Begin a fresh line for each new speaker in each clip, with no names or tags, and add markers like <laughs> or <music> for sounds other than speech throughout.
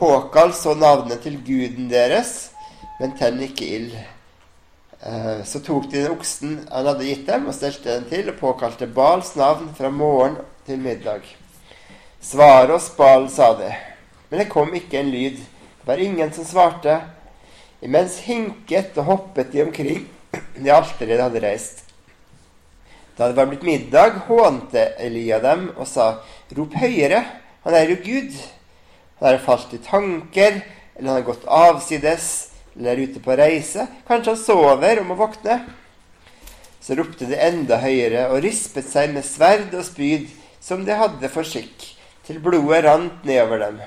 Påkall så navnet til guden deres, men tenn ikke ild. Eh, så tok de den oksen han hadde gitt dem, og stelte den til, og påkalte Bals navn fra morgen til middag. Svar oss, Bal, sa de. Men det kom ikke en lyd. Det var ingen som svarte. Imens hinket og hoppet de omkring det <clears throat> alteret de hadde reist. Da det var blitt middag, hånte Elia dem og sa, Rop høyere, han er jo Gud. Han har falt i tanker, eller han har gått avsides, eller er ute på reise. Kanskje han sover og må våkne. Så ropte de enda høyere og rispet seg med sverd og spyd, som de hadde for skikk, til blodet rant nedover dem.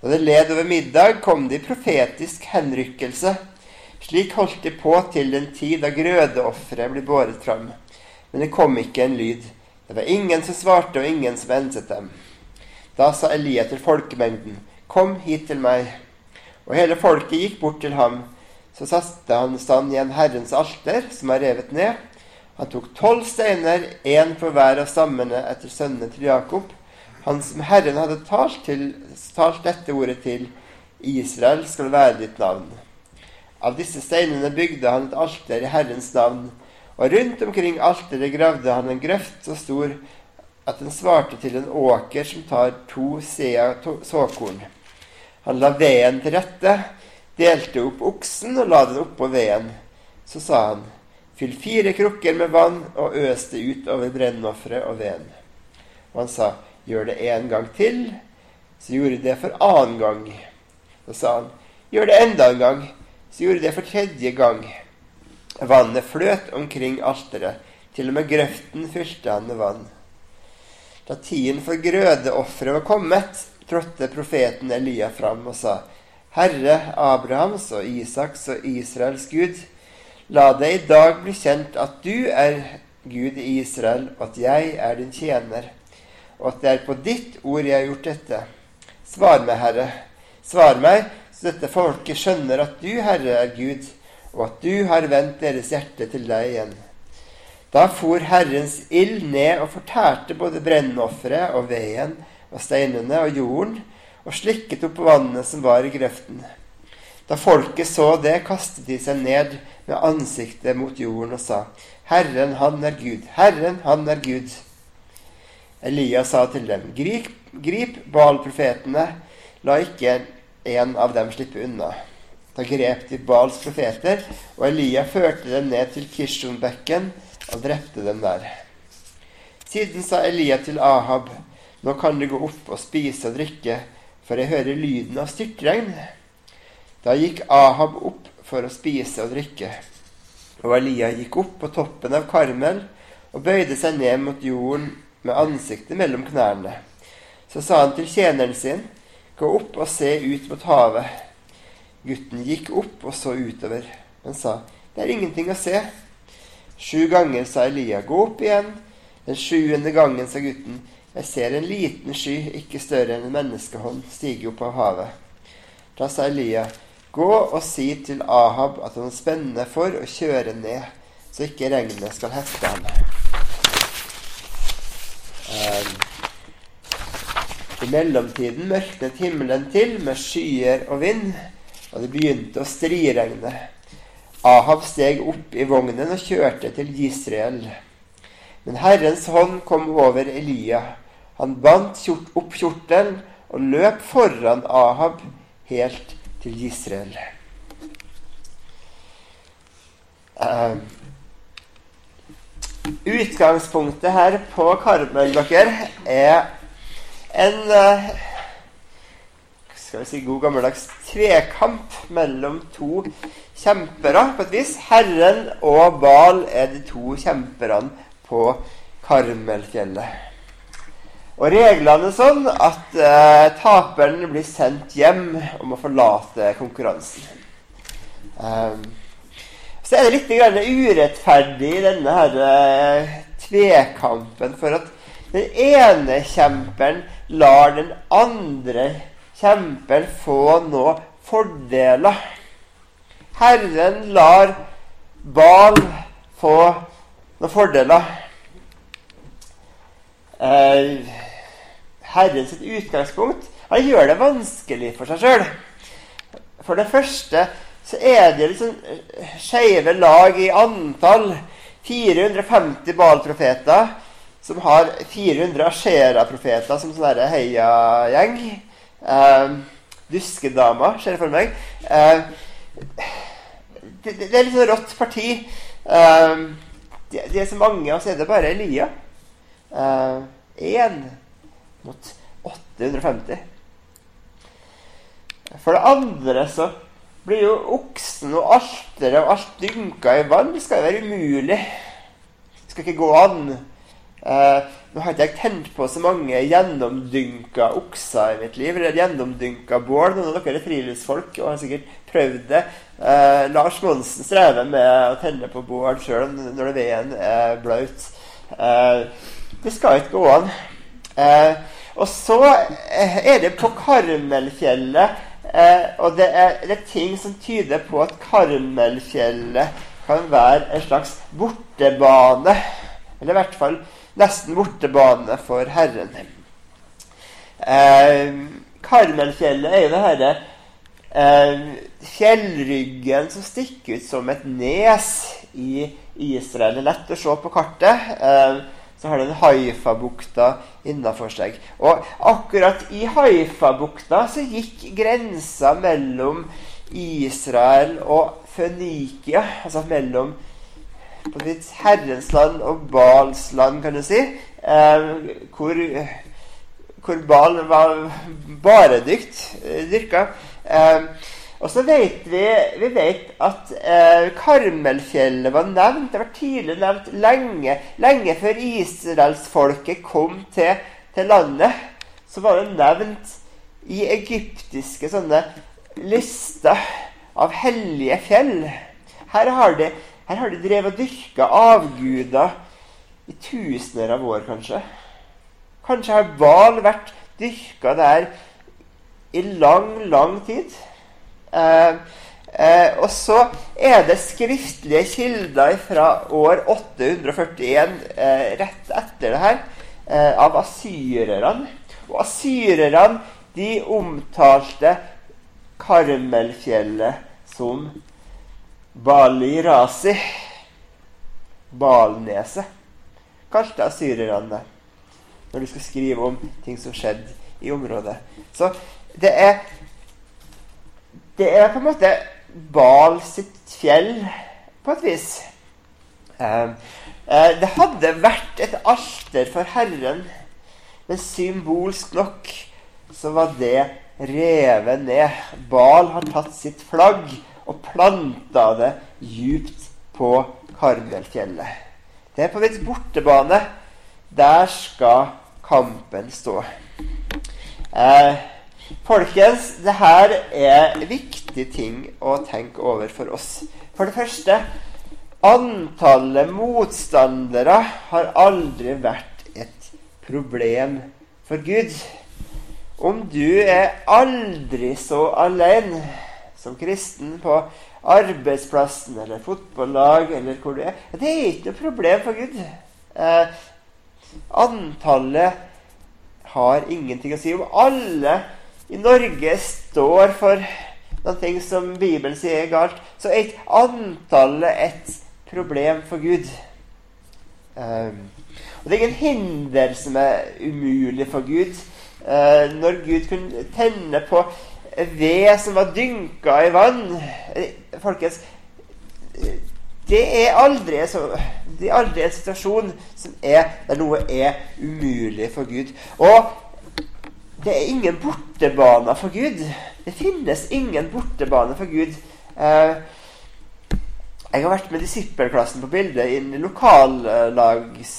Da det led over middag, kom det i profetisk henrykkelse. Slik holdt de på til den tid da grødeofferet ble båret fram. Men det kom ikke en lyd. Det var ingen som svarte, og ingen som enset dem. Da sa Elia til folkemengden, Kom hit til meg. Og hele folket gikk bort til ham. Så satte han stand igjen Herrens alter, som er revet ned. Han tok tolv steiner, én for hver av stammene etter sønnene til Jakob. Han som Herren hadde talt, til, talt dette ordet til, Israel skal være ditt navn. Av disse steinene bygde han et alter i Herrens navn, og rundt omkring alteret gravde han en grøft så stor at den svarte til en åker som tar to sea såkorn. Han la veden til rette, delte opp oksen og la den oppå veden. Så sa han, fyll fire krukker med vann og øs det ut over brennofferet og veden. Og han sa, gjør det en gang til. Så gjorde det for annen gang. Så sa han, gjør det enda en gang. Så gjorde det for tredje gang. Vannet fløt omkring alteret. Til og med grøften fylte han med vann. Da tiden for grødeofferet var kommet, trådte profeten Elia fram og sa, Herre Abrahams og Isaks og Israels Gud, la det i dag bli kjent at du er Gud i Israel, og at jeg er din tjener, og at det er på ditt ord jeg har gjort dette. Svar meg, Herre, svar meg, så dette folket skjønner at du, Herre, er Gud, og at du har vendt deres hjerte til deg igjen. Da for Herrens ild ned og fortærte både brennofferet og veden og steinene og jorden, og slikket opp vannet som var i grøften. Da folket så det, kastet de seg ned med ansiktet mot jorden og sa, Herren, han er Gud. Herren, han er Gud. Elia sa til dem, grip, grip Baal-profetene, la ikke en av dem slippe unna. Da grep de Baals profeter, og Elia førte dem ned til Kishonbekken, og drepte dem der. Siden sa Elia til Ahab, nå kan du gå opp og spise og drikke, for jeg hører lyden av styrtregn. Da gikk Ahab opp for å spise og drikke. Og Elia gikk opp på toppen av Karmel og bøyde seg ned mot jorden med ansiktet mellom knærne. Så sa han til tjeneren sin, gå opp og se ut mot havet. Gutten gikk opp og så utover, men sa, det er ingenting å se. Sju ganger sa Elia, gå opp igjen. Den sjuende gangen sa gutten, jeg ser en liten sky, ikke større enn en menneskehånd, stige opp av havet. Da sa Elia, gå og si til Ahab at han spenner for å kjøre ned, så ikke regnet skal hefte ham. Um, I mellomtiden mørknet himmelen til med skyer og vind, og det begynte å striregne. Ahab steg opp i vognen og kjørte til Israel. Men Herrens hånd kom over Elia. Han bandt opp kjortelen og løp foran Ahab helt til Israel. Uh, utgangspunktet her på dere, er en uh, skal vi si god gammeldags trekamp mellom to kjempere, på et vis. Herren og Bal er de to kjemperne på Karmelfjellet. Og reglene er sånn at eh, taperen blir sendt hjem og må forlate konkurransen. Um, så er det litt urettferdig i denne her, eh, tvekampen, for at den ene kjemperen lar den andre kjemperen få nå fordeler. Herren lar Bal få noen fordeler. Eh, Herrens utgangspunkt Han gjør det vanskelig for seg sjøl. For det første så er det liksom skeive lag i antall. 450 Baal-profeter som har 400 Ashera-profeter som sånn heiagjeng. Eh, Duskedamer, ser jeg for meg. Eh, det, det, er litt sånn rått parti. Uh, det, de, er så mange, og så er det bare Elia. Én uh, mot 850. For det andre så blir jo oksen og alteret og alt dynka i vann. Det skal jo være umulig. Det skal ikke gå an. Eh, nå har ikke jeg tent på så mange gjennomdynka okser i mitt liv. Eller gjennomdynka bål. Noen av dere er friluftsfolk og har sikkert prøvd det. Eh, Lars Monsen strever med å tenne på bål sjøl når veien er blaut. Eh, det skal ikke gå an. Eh, og så eh, er det på Karmelfjellet Eh, og det er, det er, ting som tyder på at Karmelfjellet kan være en slags bortebane. Eller i hvert fall nesten bortebane for Herren. Eh, Karmelfjellet er jo det herre eh, fjellryggen som stikker ut som et nes i Israel. Det er lett å se på kartet. Eh, så har den Haifa-bukta innafor seg. Og akkurat i Haifa-bukta så gikk grensa mellom Israel og Fønikia, altså mellom på ditt Herrens land og Bals land, kan du si, eh, hvor, hvor Bal var baredykt eh, dyrka. Eh, og så vet vi, vi vet at eh, Karmelfjellet var nevnt. Det var tidlig nevnt lenge, lenge før israelsfolket kom til, til, landet. Så var det nevnt i egyptiske sånne lister av hellige fjell. Her har de, her har de drevet og dyrka avguder i tusener av år, kanskje. Kanskje har Hval vært dyrka der i lang, lang tid. Eh, eh, og så er det skriftlige kilder fra år 841, eh, rett etter det her, eh, av asyrerne. Og asyrerne de omtalte Karmelfjellet som Balirasi. Balneset, kalte asyrerne det. Når du skal skrive om ting som skjedde i området. Så det er det er på en måte Bal sitt fjell, på et vis. Uh, uh, det hadde vært et alter for Herren, men symbolsk nok så var det revet ned. Bal har tatt sitt flagg og planta det djupt på Karmelfjellet. Det er på vidt bortebane. Der skal kampen stå. Eh, Folkens, det her er viktige ting å tenke over for oss. For det første antallet motstandere har aldri vært et problem for Gud. Om du er aldri så alene som kristen på arbeidsplassen eller fotballag eller hvor du er Det er ikke noe problem for Gud. Eh, antallet har ingenting å si. Om alle i Norge står for noe som Bibelen sier er galt, så er ikke antallet et problem for Gud. Eh, og Det er ingen hinder som er umulig for Gud. Eh, når Gud kunne tenne på ved som var dynka i vann Folkens, det er aldri, så, det er aldri en situasjon som er der noe er umulig for Gud. Og det er ingen bortebane for Gud. Det finnes ingen bortebane for Gud. Eh, jeg har vært med disippelklassen på bildet i lokallags...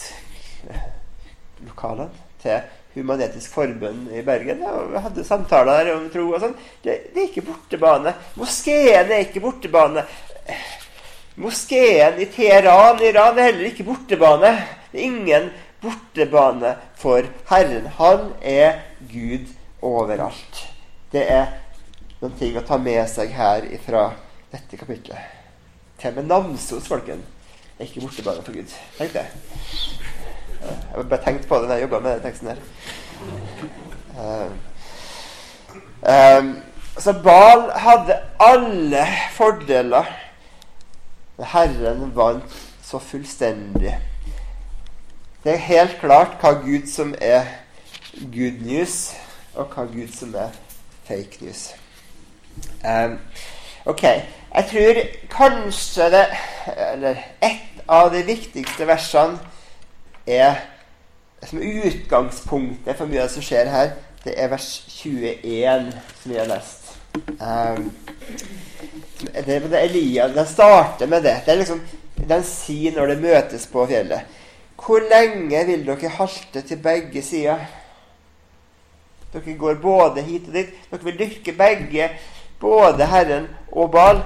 Lokalene til Human-Etisk Forbund i Bergen. Og vi hadde samtaler om tro og sånn. Det, det, er ikke bortebane. Moskeen er ikke bortebane. Moskeen i Teheran, i Iran, er heller ikke bortebane. Det er ingen bortebane for Herren. Han er Gud overalt. Det er noen ting å ta med seg her fra dette kapitlet. Til og med Namsos, folken, er ikke bortebane for Gud. Tenk det. Jeg har bare tenkt på det når jeg jobba med den teksten her. Uh, Um, så Bal hadde alle fordeler. Herren vant så fullstendig. Det er helt klart hva Gud som er good news, og hva Gud som er fake news. Um, ok. Jeg tror kanskje det Eller ett av de viktigste versene er som utgangspunktet for mye av det som skjer her, det er vers 21 som vi har lest. Um, det, det Elia den starter med det. Det er liksom Den sier når det møtes på fjellet. Hvor lenge vil dere halte til begge sider? Dere går både hit og dit. Dere vil dyrke begge, både Herren og Bal.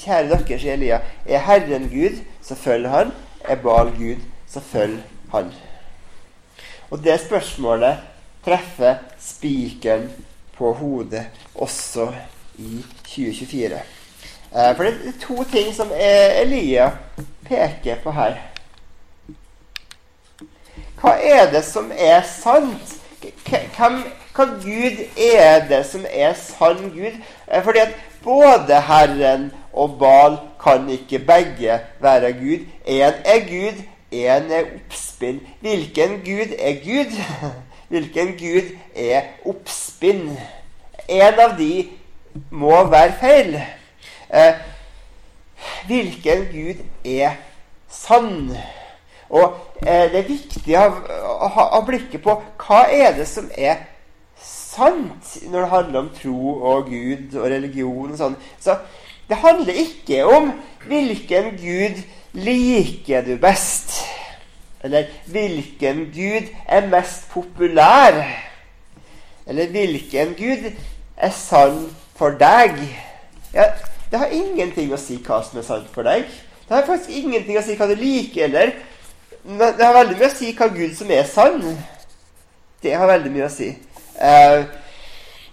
Kjære dere, sier Elia, er Herren Gud, så følger han. Er Bal Gud, så følg han. Og det spørsmålet treffer spikeren på hodet også i 2024. Eh, for det er to ting som Elia peker på her. Hva er det som er sant? Hvem, hva Gud er det som er sann Gud? Eh, fordi at både Herren og Bal kan ikke begge være Gud. Én er Gud, er oppspinn. Hvilken Gud er Gud? <laughs> Hvilken Gud er oppspinn? En av de må være feil. Eh, hvilken Gud er sann? Og eh, det er viktig å ha, blikket på hva er det som er sant når det handler om tro og Gud og religion. og sånn. Så det handler ikke om hvilken Gud liker du best. Eller hvilken Gud er mest populær. Eller hvilken Gud er sann for deg. Ja, det har ingenting å si hva som er sant for deg. Det har faktisk ingenting å si hva du liker eller men det har veldig mye å si hva Gud som er sann. Det har veldig mye å si. Eh,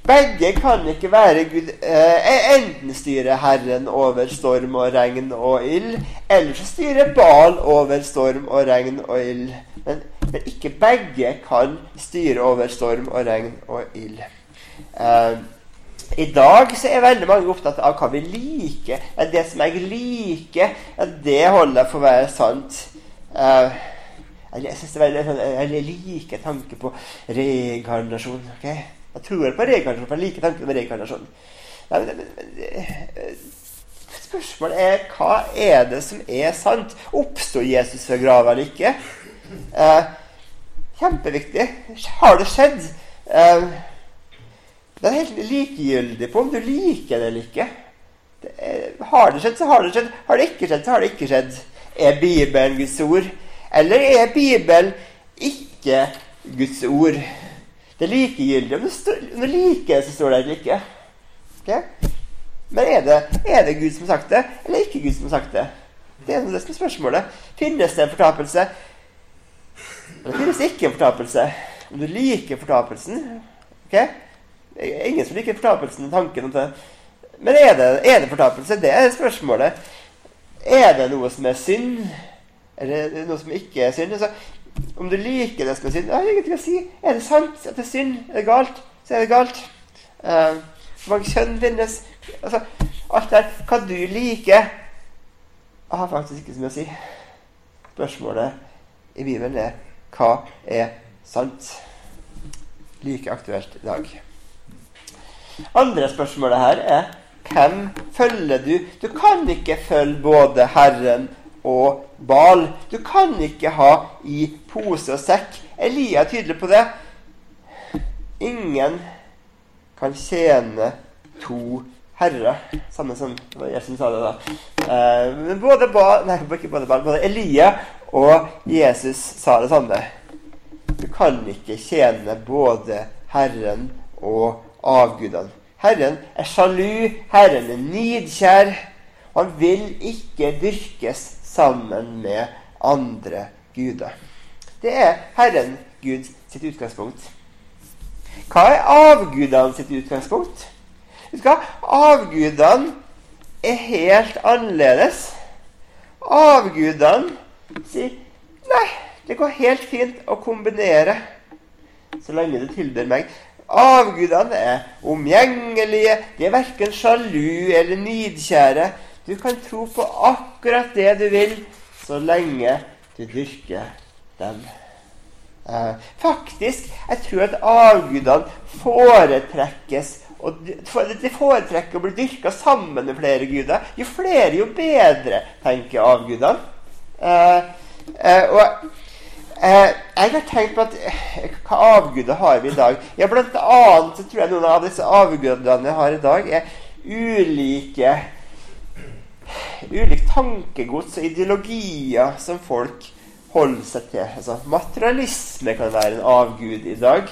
begge kan ikke være Gud. Eh, enten styrer Herren over storm og regn og ild, eller så styrer Bal over storm og regn og ild. Men, men, ikke begge kan styre over storm og regn og ild. Eh, i dag så er veldig mange opptatt av hva vi liker. Det som jeg liker, det holder jeg for å være sant. Uh, jeg, synes det er veldig, jeg liker tanken på reinkarnasjon. Okay? Jeg tror på reinkarnasjon, for jeg liker tanken på reinkarnasjon. Nei, men, men, men, spørsmålet er hva er det som er sant? Oppsto Jesus fra grava eller ikke? Eh, kjempeviktig. Har det skjedd? Eh, det er helt likegyldig på om du liker det eller ikke. Det er, har det skjedd, så har det skjedd. Har det ikke skjedd, så har det ikke skjedd. Er Bibelen Guds ord? Eller er Bibelen ikke Guds ord? Det er likegyldig om du liker det, så står det eller ikke. Okay? Men er det, er det, Gud som har sagt det, eller ikke Gud som har sagt det? Det er det som er spørsmålet. Finnes det en fortapelse? Finnes det ikke en fortapelse? Om du liker fortapelsen okay? Ingen som liker fortapelsen, tanken om det. Men er det, er det fortapelse? Det er spørsmålet. Er det noe som er synd, eller noe som ikke er synd? Altså, om du liker det som er synd, har ingenting å si. Er det sant at det synd? Er det galt? Så er det galt. Uh, mange kjønn finnes? Altså, alt det Hva du liker, jeg har faktisk ikke så mye å si. Spørsmålet i Bibelen er hva er sant? Like aktuelt i dag. Andre spørsmålet her er hvem følger du? Du kan ikke følge både Herren og Bal. Du kan ikke ha i pose og sekk. Elia er tydelig på det. Ingen kan tjene to herrer. Samme som Jesus sa det, da. Eh, men både Bal, nei, ikke både Bal, både Elia og Jesus sa det samme. Du kan ikke tjene både Herren og avgudene. Herren er sjalu, Herren er nidkjær. Han vil ikke dyrkes sammen med andre guder. Det er Herren Gud sitt utgangspunkt. Hva er avgudene sitt utgangspunkt? Avgudene er helt annerledes. Avgudene sier Nei, det går helt fint å kombinere så lenge du tilber meg. Avgudene er omgjengelige, de er verken sjalu eller nidkjære. Du kan tro på akkurat det du vil, så lenge du dyrker dem. Eh, faktisk, jeg tror at avgudene foretrekkes og De foretrekker å bli dyrka sammen med flere guder. Jo flere, jo bedre, tenker avgudene. Eh, eh, og Eh, jeg har tenkt på at eh, Hva avguder har vi i dag? Ja, Blant annet så tror jeg noen av disse avgudene vi har i dag, er ulike Ulikt tankegods og ideologier som folk holder seg til. Altså, materialisme kan være en avgud i dag.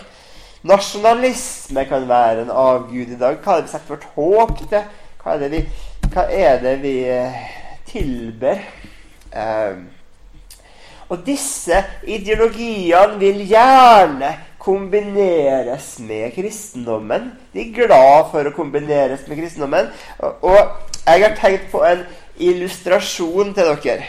Nasjonalisme kan være en avgud i dag. Hva er det vi setter vårt håp til? Hva er det vi, er det vi eh, tilber? Um, og disse ideologiene vil gjerne kombineres med kristendommen. De er glad for å kombineres med kristendommen. Og, og jeg har tenkt på en illustrasjon til dere.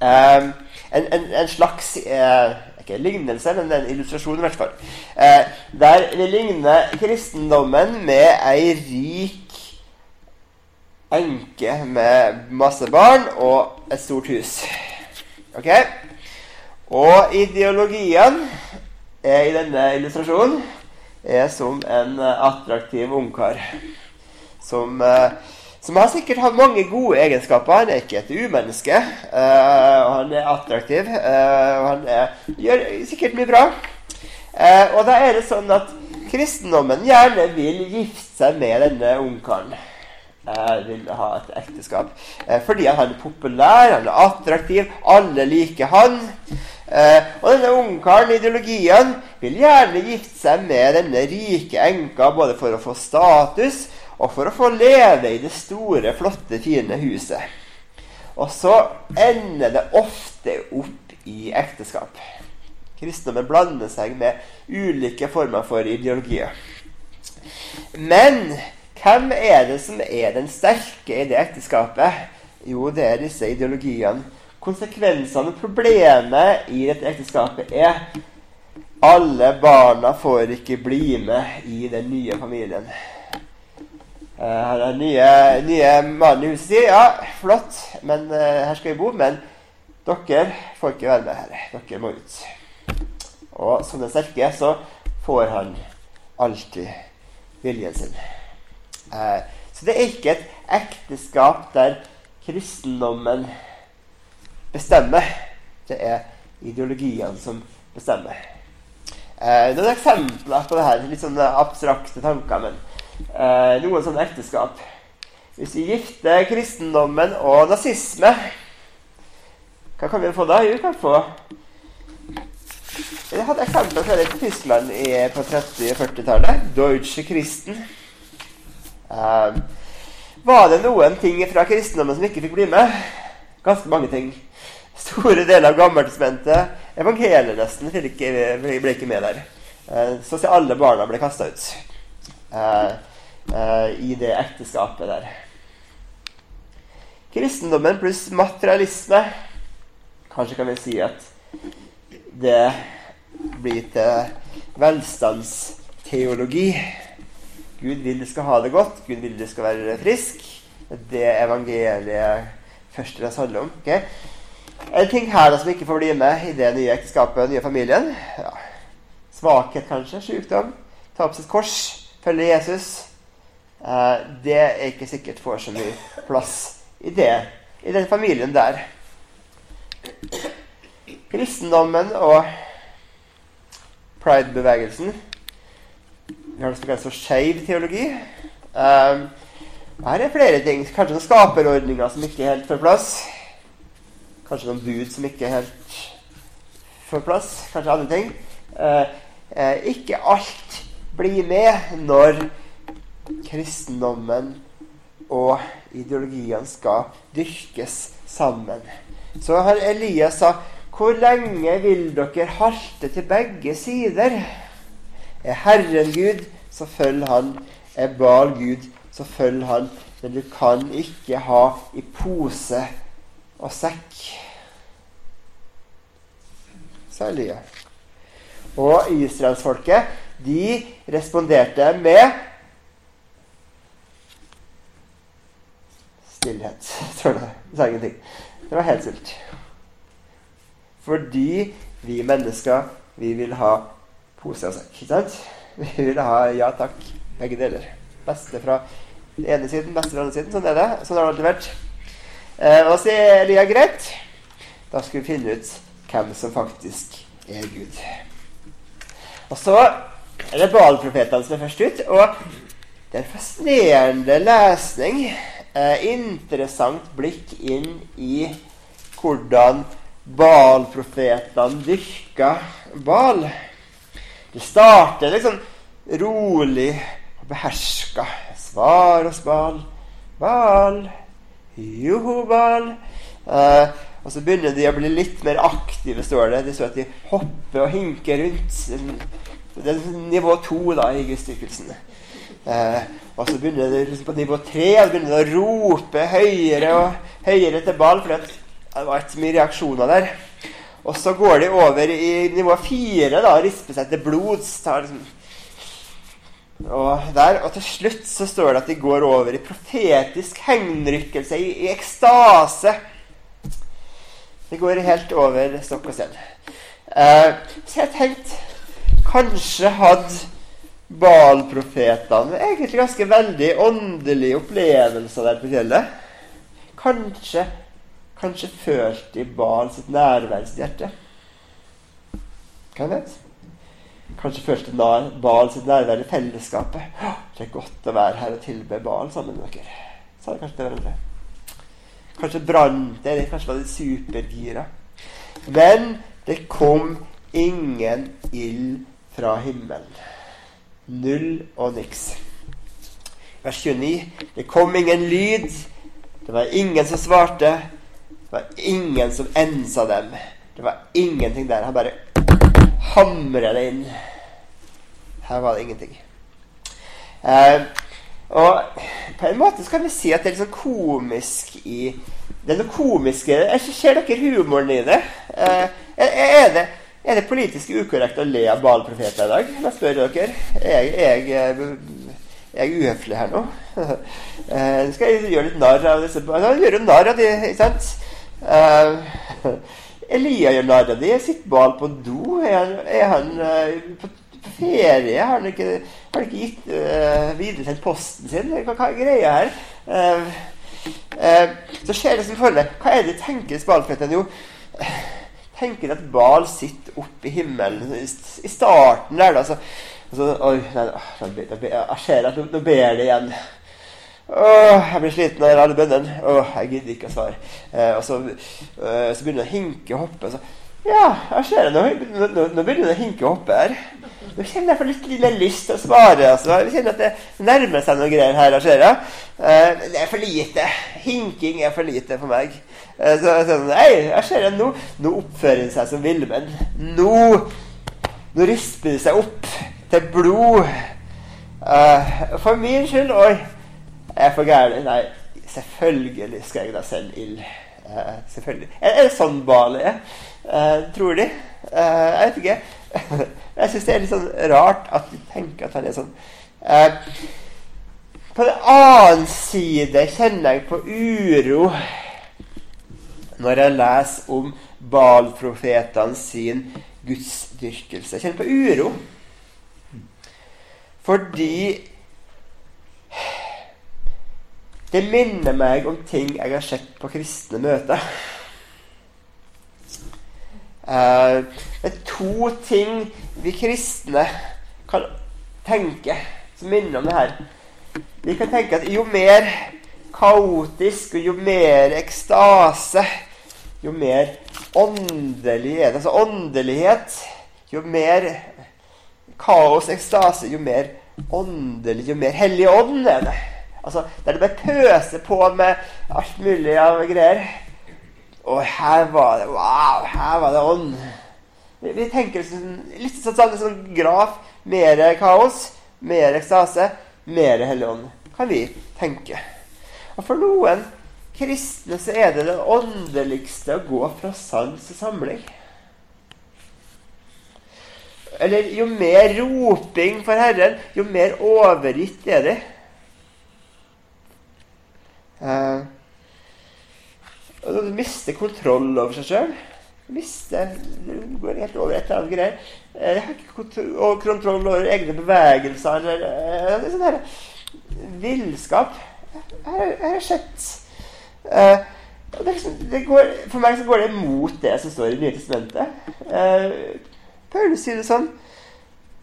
Um, en, en, en, slags uh, Ikke lignelse, men en illustrasjon i hvert fall. Uh, der det ligner kristendommen med ei rik enke med masse barn og et stort hus. Ok? Og ideologien er i denne illustrasjonen er som en eh, attraktiv ungkar. Som, eh, som, har sikkert hatt mange gode egenskaper. Han er ikke et umenneske. Uh, og han er attraktiv. Uh, og han er, gjør sikkert mye bra. Uh, og da er det sånn at kristendommen gjerne vil gifte seg med denne ungkaren. vil ha et ekteskap. fordi han er populær, han er attraktiv, alle liker han. Og denne ungkaren, ideologien, vil gjerne gifte seg med denne rike enka både for å få status og for å få leve i det store, flotte, fine huset. Og så ender det ofte opp i ekteskap. Kristendommen blander seg med ulike former for ideologier. Men hvem er det som er den sterke i det ekteskapet? Jo, det er disse ideologiene konsekvensene og problemet i dette ekteskapet er alle barna får ikke bli med i den nye familien. Uh, her er nye, nye mannen i ja, flott, men uh, her skal vi bo. Men dere får ikke være med her. Dere må ut. Og som den sterke så får han alltid viljen sin. Uh, så det er ikke et ekteskap der kristendommen bestemmer. Det er ideologiene som bestemmer. Eh, noen eksempler på det her, litt sånne abstrakte tanker. men eh, Noen sånne ekteskap. Hvis vi gifter kristendommen og nazisme, hva kan vi få da? Jo, vi kan få Jeg hadde eksempler fra Tyskland i, på 30- og 40-tallet. Deutsche Christen. Eh, var det noen ting fra kristendommen som ikke fikk bli med? Ganske mange ting store deler av Gammeltestamentet, evangeliet nesten, ble ikke, med der. Eh, så å si alle barna ble kasta ut eh, i det ekteskapet der. Kristendommen pluss materialisme Kanskje kan vi si at det blir til velstandsteologi. Gud vil du skal ha det godt. Gud vil du skal være frisk. Det evangeliet først og handler om. Okay? En ting her da, som ikke får bli med i det nye ekteskapet, den nye familien. Ja. Svakhet, kanskje. Sykdom. Ta opp sitt kors. Følge Jesus. Eh, det er ikke sikkert får så mye plass i det, i den familien der. Kristendommen og pride-bevegelsen Vi har det som kalles for skeiv teologi. Um, her er flere ting. Kanskje noen skaperordninger som ikke helt får plass. Kanskje noen bud som ikke helt får plass. Kanskje andre ting. Eh, eh, ikke alt blir med når kristendommen og ideologien skal dyrkes sammen. Så har Elias sa Hvor lenge vil dere halte til begge sider? Er Herren Gud, så følg Han. Er Bal Gud, så følg Han. Men du kan ikke ha i pose og sekk. Sa Elia. Og israelsfolket de responderte med stillhet, tror jeg. Sa ingenting. Det var helt stilt. Fordi vi mennesker, vi vil ha pose og sekk. Ikke sant? Vi vil ha ja takk, begge deler. Beste fra den ene siden, beste fra den andre siden. Sånn er det. Sånn har det alltid vært. Eh, og så er Elia greit. Da skal vi finne ut hvem som faktisk er Gud. Og så er det Baal-profetene som er først ut. Og det er en fascinerende lesning. Eh, interessant blikk inn i hvordan Baal-profetene dyrka Baal. Det starter liksom rolig og beherska. Svar oss, Baal. Baal. Joho, Baal. Eh, og så begynner de å bli litt mer aktive, står det. Det står at de hopper og hinker rundt. Det er nivå to da, i gudsdyrkelsen. Eh, og så begynner det liksom på nivå tre og begynner det å rope høyere og høyere til ball. for det var ikke så mye reaksjoner der. Og så går de over i nivå fire og risper seg til blods. Liksom. Og, og til slutt så står det at de går over i profetisk henrykkelse, i, i ekstase. De går helt over stokk og sten. Eh, så jeg tenkte Kanskje hadde Baal-profetene egentlig ganske veldig åndelige opplevelser der på fjellet. Kanskje Kanskje følte de Baal sitt nærvær i sitt hjerte. Hvem vet? Kanskje følte Baal sitt nærvær i fellesskapet. Det er godt å være her og tilbe Baal sammen med dere. Sa de kanskje til hverandre. Kanskje brant det, kanskje var de supergira. Men det kom ingen ild fra himmelen. Null og niks. Vers 29. Det kom ingen lyd. Det var ingen som svarte. Det var ingen som ensa dem. Det var ingenting der. Han bare hamra det inn. Her var det ingenting. Eh, og på en måte så kan vi si at det er litt sånn komisk i Det er noe komisk i det. Ser dere humoren i det? Eh, er det er det politisk ukorrekt å le av Baal-profeter i dag? Jeg spør dere. Er jeg, jeg, jeg er uhøflig her nå? uh, <laughs> skal jeg gjøre litt narr av disse Gjøre narr av de, ikke sant? Uh, <laughs> Elia gjør narr av de. Sitter Baal på do? Er han, er han uh, på, ferie? Har han ikke, har han ikke gitt uh, videresendt posten sin? Hva, hva er greia her? så skjer det som følger. Hva er det de tenker Baal-profetene? Jo tenker at Bal sitter oppe i himmelen i starten der. da, så, så Oi, nei, jeg ser at nå ber det igjen. Åh, jeg blir sliten av alle bønnene. Åh, jeg gidder ikke å svare. Eh, og så, eh, så begynner det å hinke og hoppe. Så, ja, jeg ser det. Nå, nå, nå begynner det å hinke hoppe her. Nå kjenner jeg for litt, lille lyst til å svare. Altså. Jeg kjenner at det nærmer seg noen greier her. Jeg ser, eh, det er for lite. Hinking er for lite for meg. Eh, så sånn, Nei, jeg ser det nå. Nå oppfører han seg som villmenn. Nå, nå risper det seg opp til blod. Uh, for min skyld Oi, jeg er for gæren. Nei, selvfølgelig skal jeg da sende ild. Uh, selvfølgelig. Er, det sånn Bali er? Uh, tror de? jeg vet ikke. <laughs> Jeg syns det er litt sånn rart at de tenker at han er sånn. Uh, på den annen side kjenner jeg på uro når jeg leser om Baal-profetene sin gudsdyrkelse. Jeg kjenner på uro fordi det minner meg om ting jeg har sett på kristne møter. Uh, det er to ting vi kristne kan tenke som minner om det her. Vi kan tenke at jo mer kaotisk og jo mer ekstase, jo mer åndelig er det. Altså åndelighet Jo mer kaos, ekstase, jo mer åndelig, jo mer Hellig ånd er det. Altså, Der det bare pøser på med alt mulig av greier. Og her var det Wow! Her var det ånd. Vi, tenker litt sånn, sånn, sånn graf. Mer kaos, mer ekstase, mer Hellig ånd. Kan vi tenke. Og for noen kristne så er det det åndeligste å gå fra sans til samling. eller jo mer roping for Herren, jo mer overgitt er de. Uh, og du mister kontroll over seg sjøl. Mister går helt over et eller annet greier. Eh, jeg har ikke kontroll over egne bevegelser eller uh, sånn her villskap. Her har sett uh, det liksom, det går, For meg så går det imot det som står i Det Nye testamentet. Uh, Paulus sier det sånn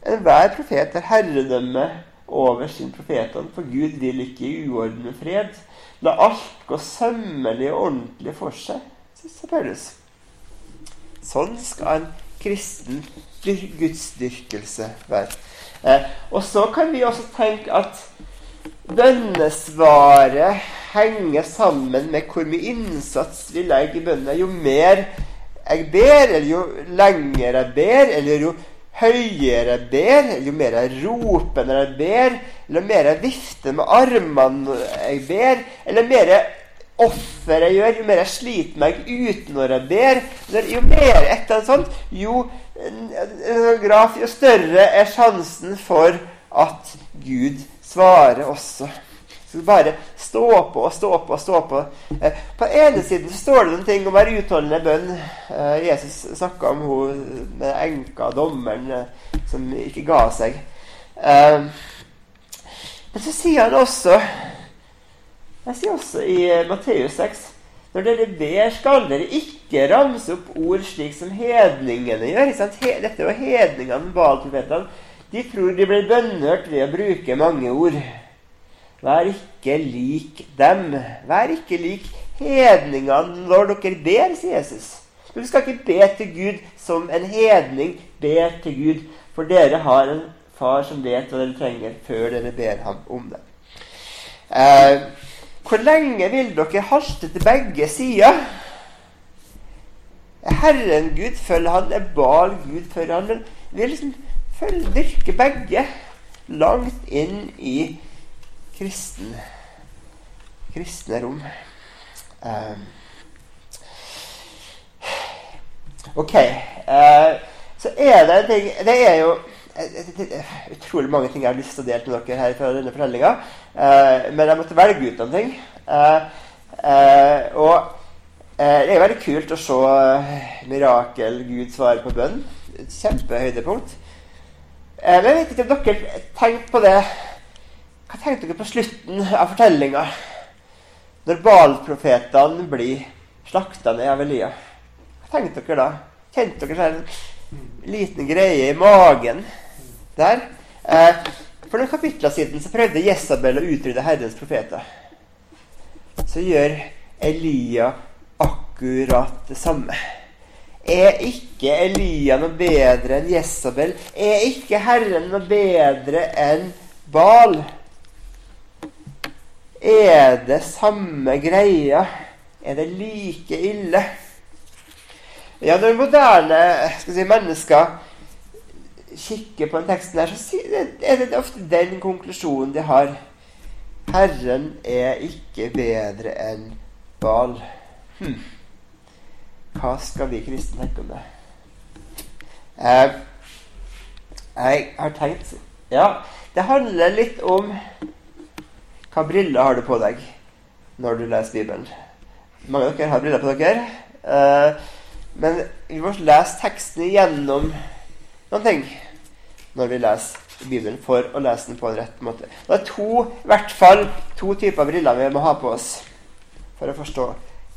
Enhver profet har herredømme over sin profetene, for Gud vil ikke i uorden fred. La alt gå sømmelig og ordentlig for seg, sier Paulus. Sånn skal en kristen gudsdyrkelse være. Eh, og så kan vi også tenke at bønnesvaret henger sammen med hvor mye innsats vi legger i bønnen. Jo mer jeg ber, eller jo lenger jeg ber, eller jo høyere jeg ber, jo mer jeg roper når jeg ber, eller jo mer jeg vifter med armene jeg ber, eller jo mer offer jeg gjør, jo mer jeg sliter meg ut når jeg ber, jo mer et eller annet sånt, jo, graf, jo større er sjansen for at Gud svarer også. Bare stå på og stå på og stå på. Eh, på ene siden så står det noen ting om å være utholdende bønn. Eh, Jesus snakka om hun med enka, dommeren, eh, som ikke ga seg. Eh, men så sier han også Jeg sier også i eh, Matteus 6 Når dere ber, skal dere ikke ramse opp ord slik som hedningene gjør. Dette var hedningene, Baal-profetene. De tror de blir bønnhørt ved å bruke mange ord. Vær ikke lik dem. Vær ikke lik hedningene når dere ber, sier Jesus. Du skal ikke be til Gud som en hedning ber til Gud, for dere har en far som vet hva dere trenger, før dere ber ham om det. Eh, hvor lenge vil dere haste til begge sider? Herren Gud følger han, er Bal Gud følger han. Men vi liksom følger, dyrker begge langt inn i kristen, kristne rom. Um, ok. Uh, så er det en ting Det er jo utrolig mange ting jeg har lyst til å dele med dere her fra denne fortellinga. Uh, men jeg måtte velge ut noen ting. Uh, og det er veldig kult å se mirakel Gud svarer på bønn. Kjempehøydepunkt. men jeg vet ikke om dere tenkte på det tenkte dere på slutten av fortellinga? Når Baal-profetene blir slakta ned av Elia. Hva tenkte dere da? Kjente dere en liten greie i magen der? Eh, for noen kapitler siden så prøvde Jesabel å utrydde Herrens profeter. Så gjør Elia akkurat det samme. Er ikke Elia noe bedre enn Jesabel? Er ikke Herren noe bedre enn Baal? Er det samme greia? Er det like ille? Ja, når moderne si, mennesker kikker på den teksten her, så er det ofte den konklusjonen de har. Herren er ikke bedre enn Bal. Hm. Hva skal vi kristne tenke om det? Eh, jeg har tenkt Ja, det handler litt om hva briller har du på deg når du leser Bibelen? Mange av dere har briller på dere. Eh, men vi må lese teksten igjennom noen ting når vi leser Bibelen, for å lese den på en rett måte. Det er to, i hvert fall to typer briller vi må ha på oss for å forstå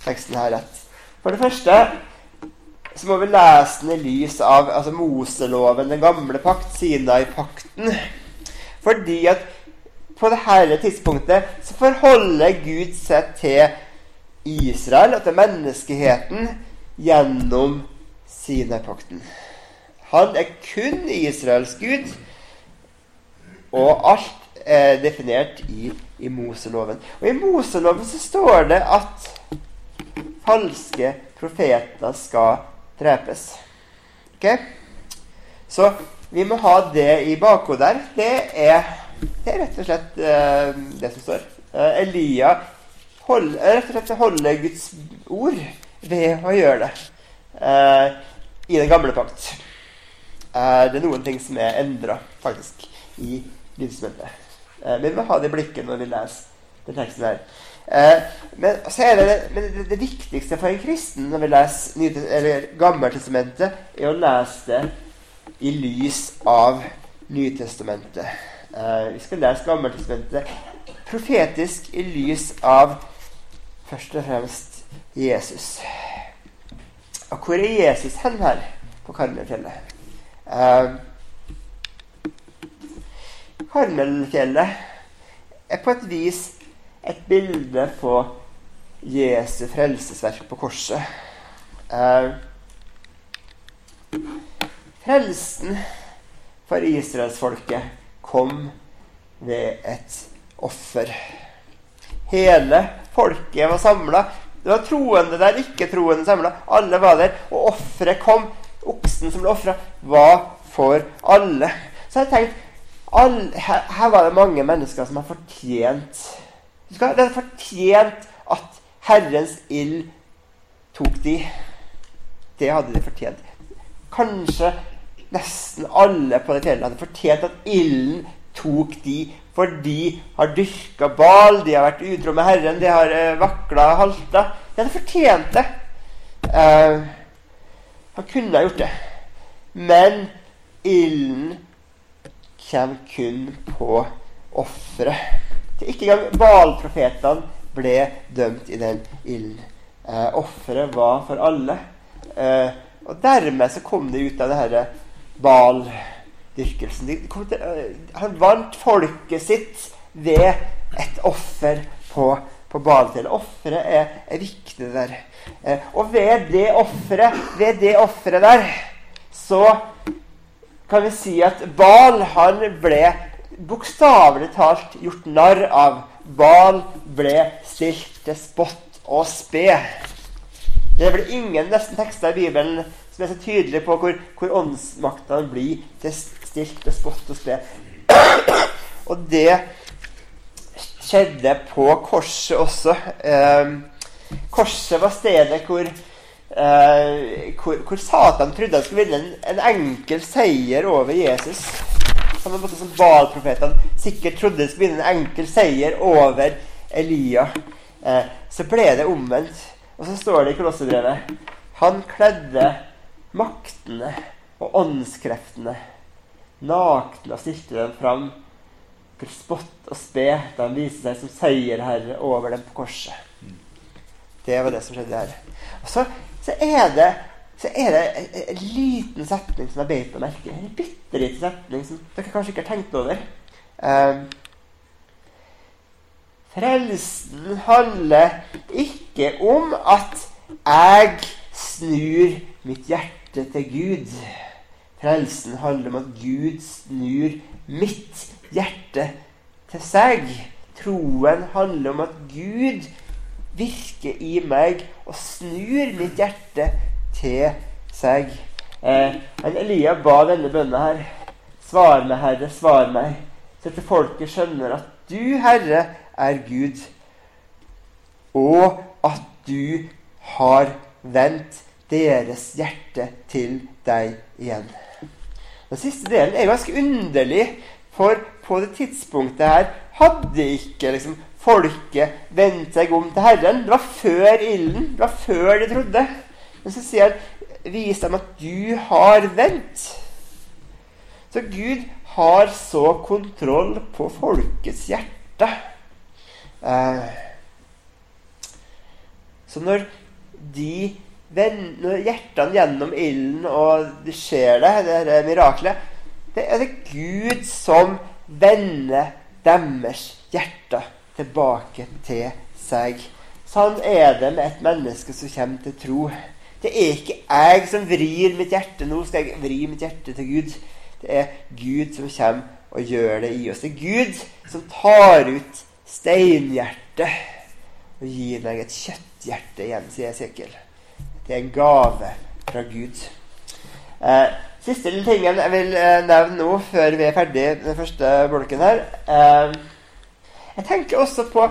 teksten her rett. For det første så må vi lese den i lys av altså Moseloven, den gamle pakt, Sinai-pakten. Fordi at på dette tidspunktet så forholder Gud seg til Israel og til menneskeheten gjennom Sinepakten. Han er kun Israels gud, og alt er definert i, i Moseloven. Og i Moseloven så står det at falske profeter skal drepes. Ok? Så vi må ha det i bakhodet. Det er det er rett og slett uh, det som står. Uh, Elia hold, rett og slett holder Guds ord ved å gjøre det uh, i den gamle pakt. er det noen ting som er endra, faktisk, i livsmøtet. Eh, vi må ha det i blikket når vi leser den teksten her. Eh, men er det, men det, det, viktigste for en kristen når vi leser Gammeltestamentet, er å lese det i lys av Nytestamentet. Eh, vi skal lese Gammeltestamentet profetisk i lys av først og fremst Jesus. Og hvor er Jesus hen her på Karmelfjellet? Uh, Karmelfjellet er på et vis et bilde på Jesu frelsesverk på korset. Uh, frelsen for israelsfolket kom ved et offer. Hele folket var samla. Det var troende der, ikke-troende samla. Alle var der. Og offeret kom. Oksen som ble ofra, var for alle. Så jeg tenkte alle, her, her, var det mange mennesker som har fortjent Det er fortjent at Herrens ild tok de. Det hadde de fortjent. Kanskje nesten alle på det fjellet hadde fortjent at ilden tok de for de har dyrka bal, de har vært utro med Herren, de har uh, vakla og halta. De hadde fortjent det. Uh, han kunne ha gjort det. Men ilden kommer kun på offeret. Ikke engang Balprofetene ble dømt i den ilden. Uh, offeret var for alle. Uh, og dermed så kom det ut av det herre Bal dyrkelsen. Øh, han vant folket sitt ved et offer på, på Balfjellet. Offeret er, er, viktig der. Eh, og ved det offeret, ved det offeret der, så kan vi si at Bal han ble bokstavelig talt gjort narr av. Bal ble stilt til spott og spe. Det er vel ingen nesten tekster i Bibelen som er så tydelig på hvor, hvor åndsmakta blir til stilt til spott og spe. Og det skjedde på korset også. Eh, korset var stedet hvor, eh, hvor, hvor, Satan trodde han skulle vinne en, en enkel seier over Jesus. På samme måte som Baal-profetene sikkert trodde de skulle vinne en enkel seier over Elia. Eh, så ble det omvendt. Og så står det i Kolossebrevet Han kledde maktene og åndskreftene nakne og stilte dem fram til spott og spe da han viste seg som seierherre over dem på korset. Det var det som skjedde her. Og så, så er det så er det en, en liten setning som jeg beit meg merke En bitte liten setning som dere kanskje ikke har tenkt over. Um, Frelsen handler ikke om at jeg snur mitt hjerte til Gud. Frelsen handler om at Gud snur mitt hjerte til seg. Troen handler om at Gud virker i meg og snur mitt hjerte til seg. Eh, Elia ba denne bønna her. Svar meg, Herre, svar meg, så at folket skjønner at du, Herre, er Gud, og at du har vendt deres hjerte til deg igjen. Den siste delen er ganske underlig, for på det tidspunktet her hadde ikke liksom, folket vendt seg om til Herren. Det var før ilden. Det var før de trodde. Men så sier han Vis dem at du har vendt. Så Gud har så kontroll på folkets hjerte. Eh, så når de når hjertene gjennom ilden, og det skjer det, det er miraklet Det er det Gud som vender deres hjerter tilbake til seg. Sånn er det med et menneske som kommer til tro. Det er ikke jeg som vrir mitt hjerte. Nå skal jeg vri mitt hjerte til Gud. Det er Gud som kommer og gjør det i oss. Det er Gud som tar ut steinhjertet og gir meg et kjøtthjerte igjen, sier Esekiel. Det er en gave fra Gud. Eh, siste lille tingen jeg vil eh, nevne nå, før vi er ferdig den første bolken her eh, Jeg tenker også på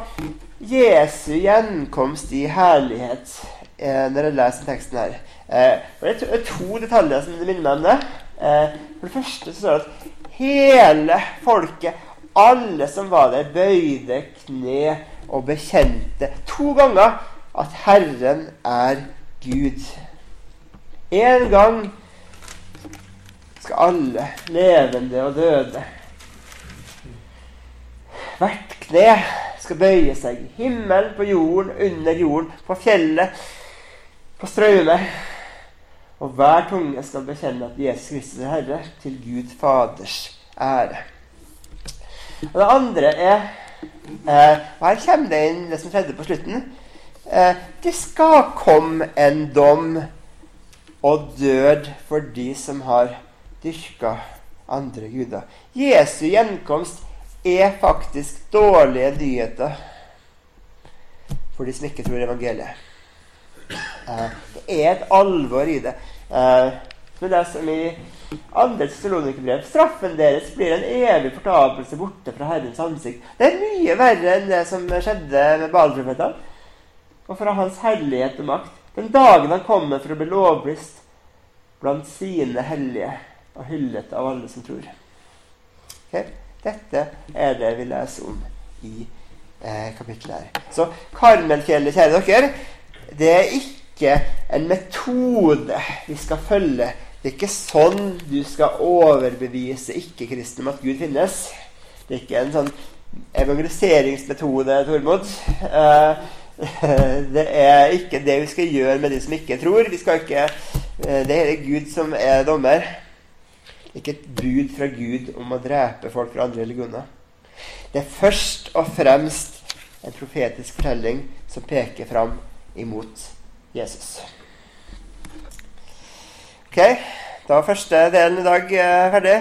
Jesu gjenkomst i herlighet eh, når jeg leser teksten her. Eh, det er to, detaljer som minner meg om det. Eh, for det første så står det at hele folket, alle som var der, bøyde kne og bekjente to ganger at Herren er Gud. En gang skal alle, levende og døde, hvert kne skal bøye seg. Himmelen, på jorden, under jorden, på fjellet, på strømmer. Og hver tunge skal bekjenne at Jesus Kristus er Herre, til Gud Faders ære. Og det andre er eh, og Her kommer det inn det som skjedde på slutten. Eh, det skal komme en dom og død for de som har dyrka andre guder. Jesu gjenkomst er faktisk dårlige nyheter for de som ikke tror evangeliet. Eh, det er et alvor i det. Som det som i andre Tessalonikerbrev. Straffen deres blir en evig fortapelse borte fra Herrens ansikt. Det er mye verre enn det som skjedde med Balprofetene. Og fra Hans herlighet og makt. Den dagen han kommer for å bli lovblist blant sine hellige og hyllet av alle som tror. Okay? Dette er det vi leser om i eh, kapittelet her. Så Karmelfjellet, kjære dere, det er ikke en metode vi skal følge. Det er ikke sånn du skal overbevise ikke-kristne om at Gud finnes. Det er ikke en sånn evangeliseringsmetode, Tormod. Eh, <laughs> det er ikke det vi skal gjøre med de som ikke tror. Ikke, eh, det er Gud som er dommer. Ikke et bud fra Gud om å drepe folk fra andre religioner. Det er først og fremst en profetisk fortelling som peker fram imot Jesus. Ok, da var første delen i dag eh, ferdig.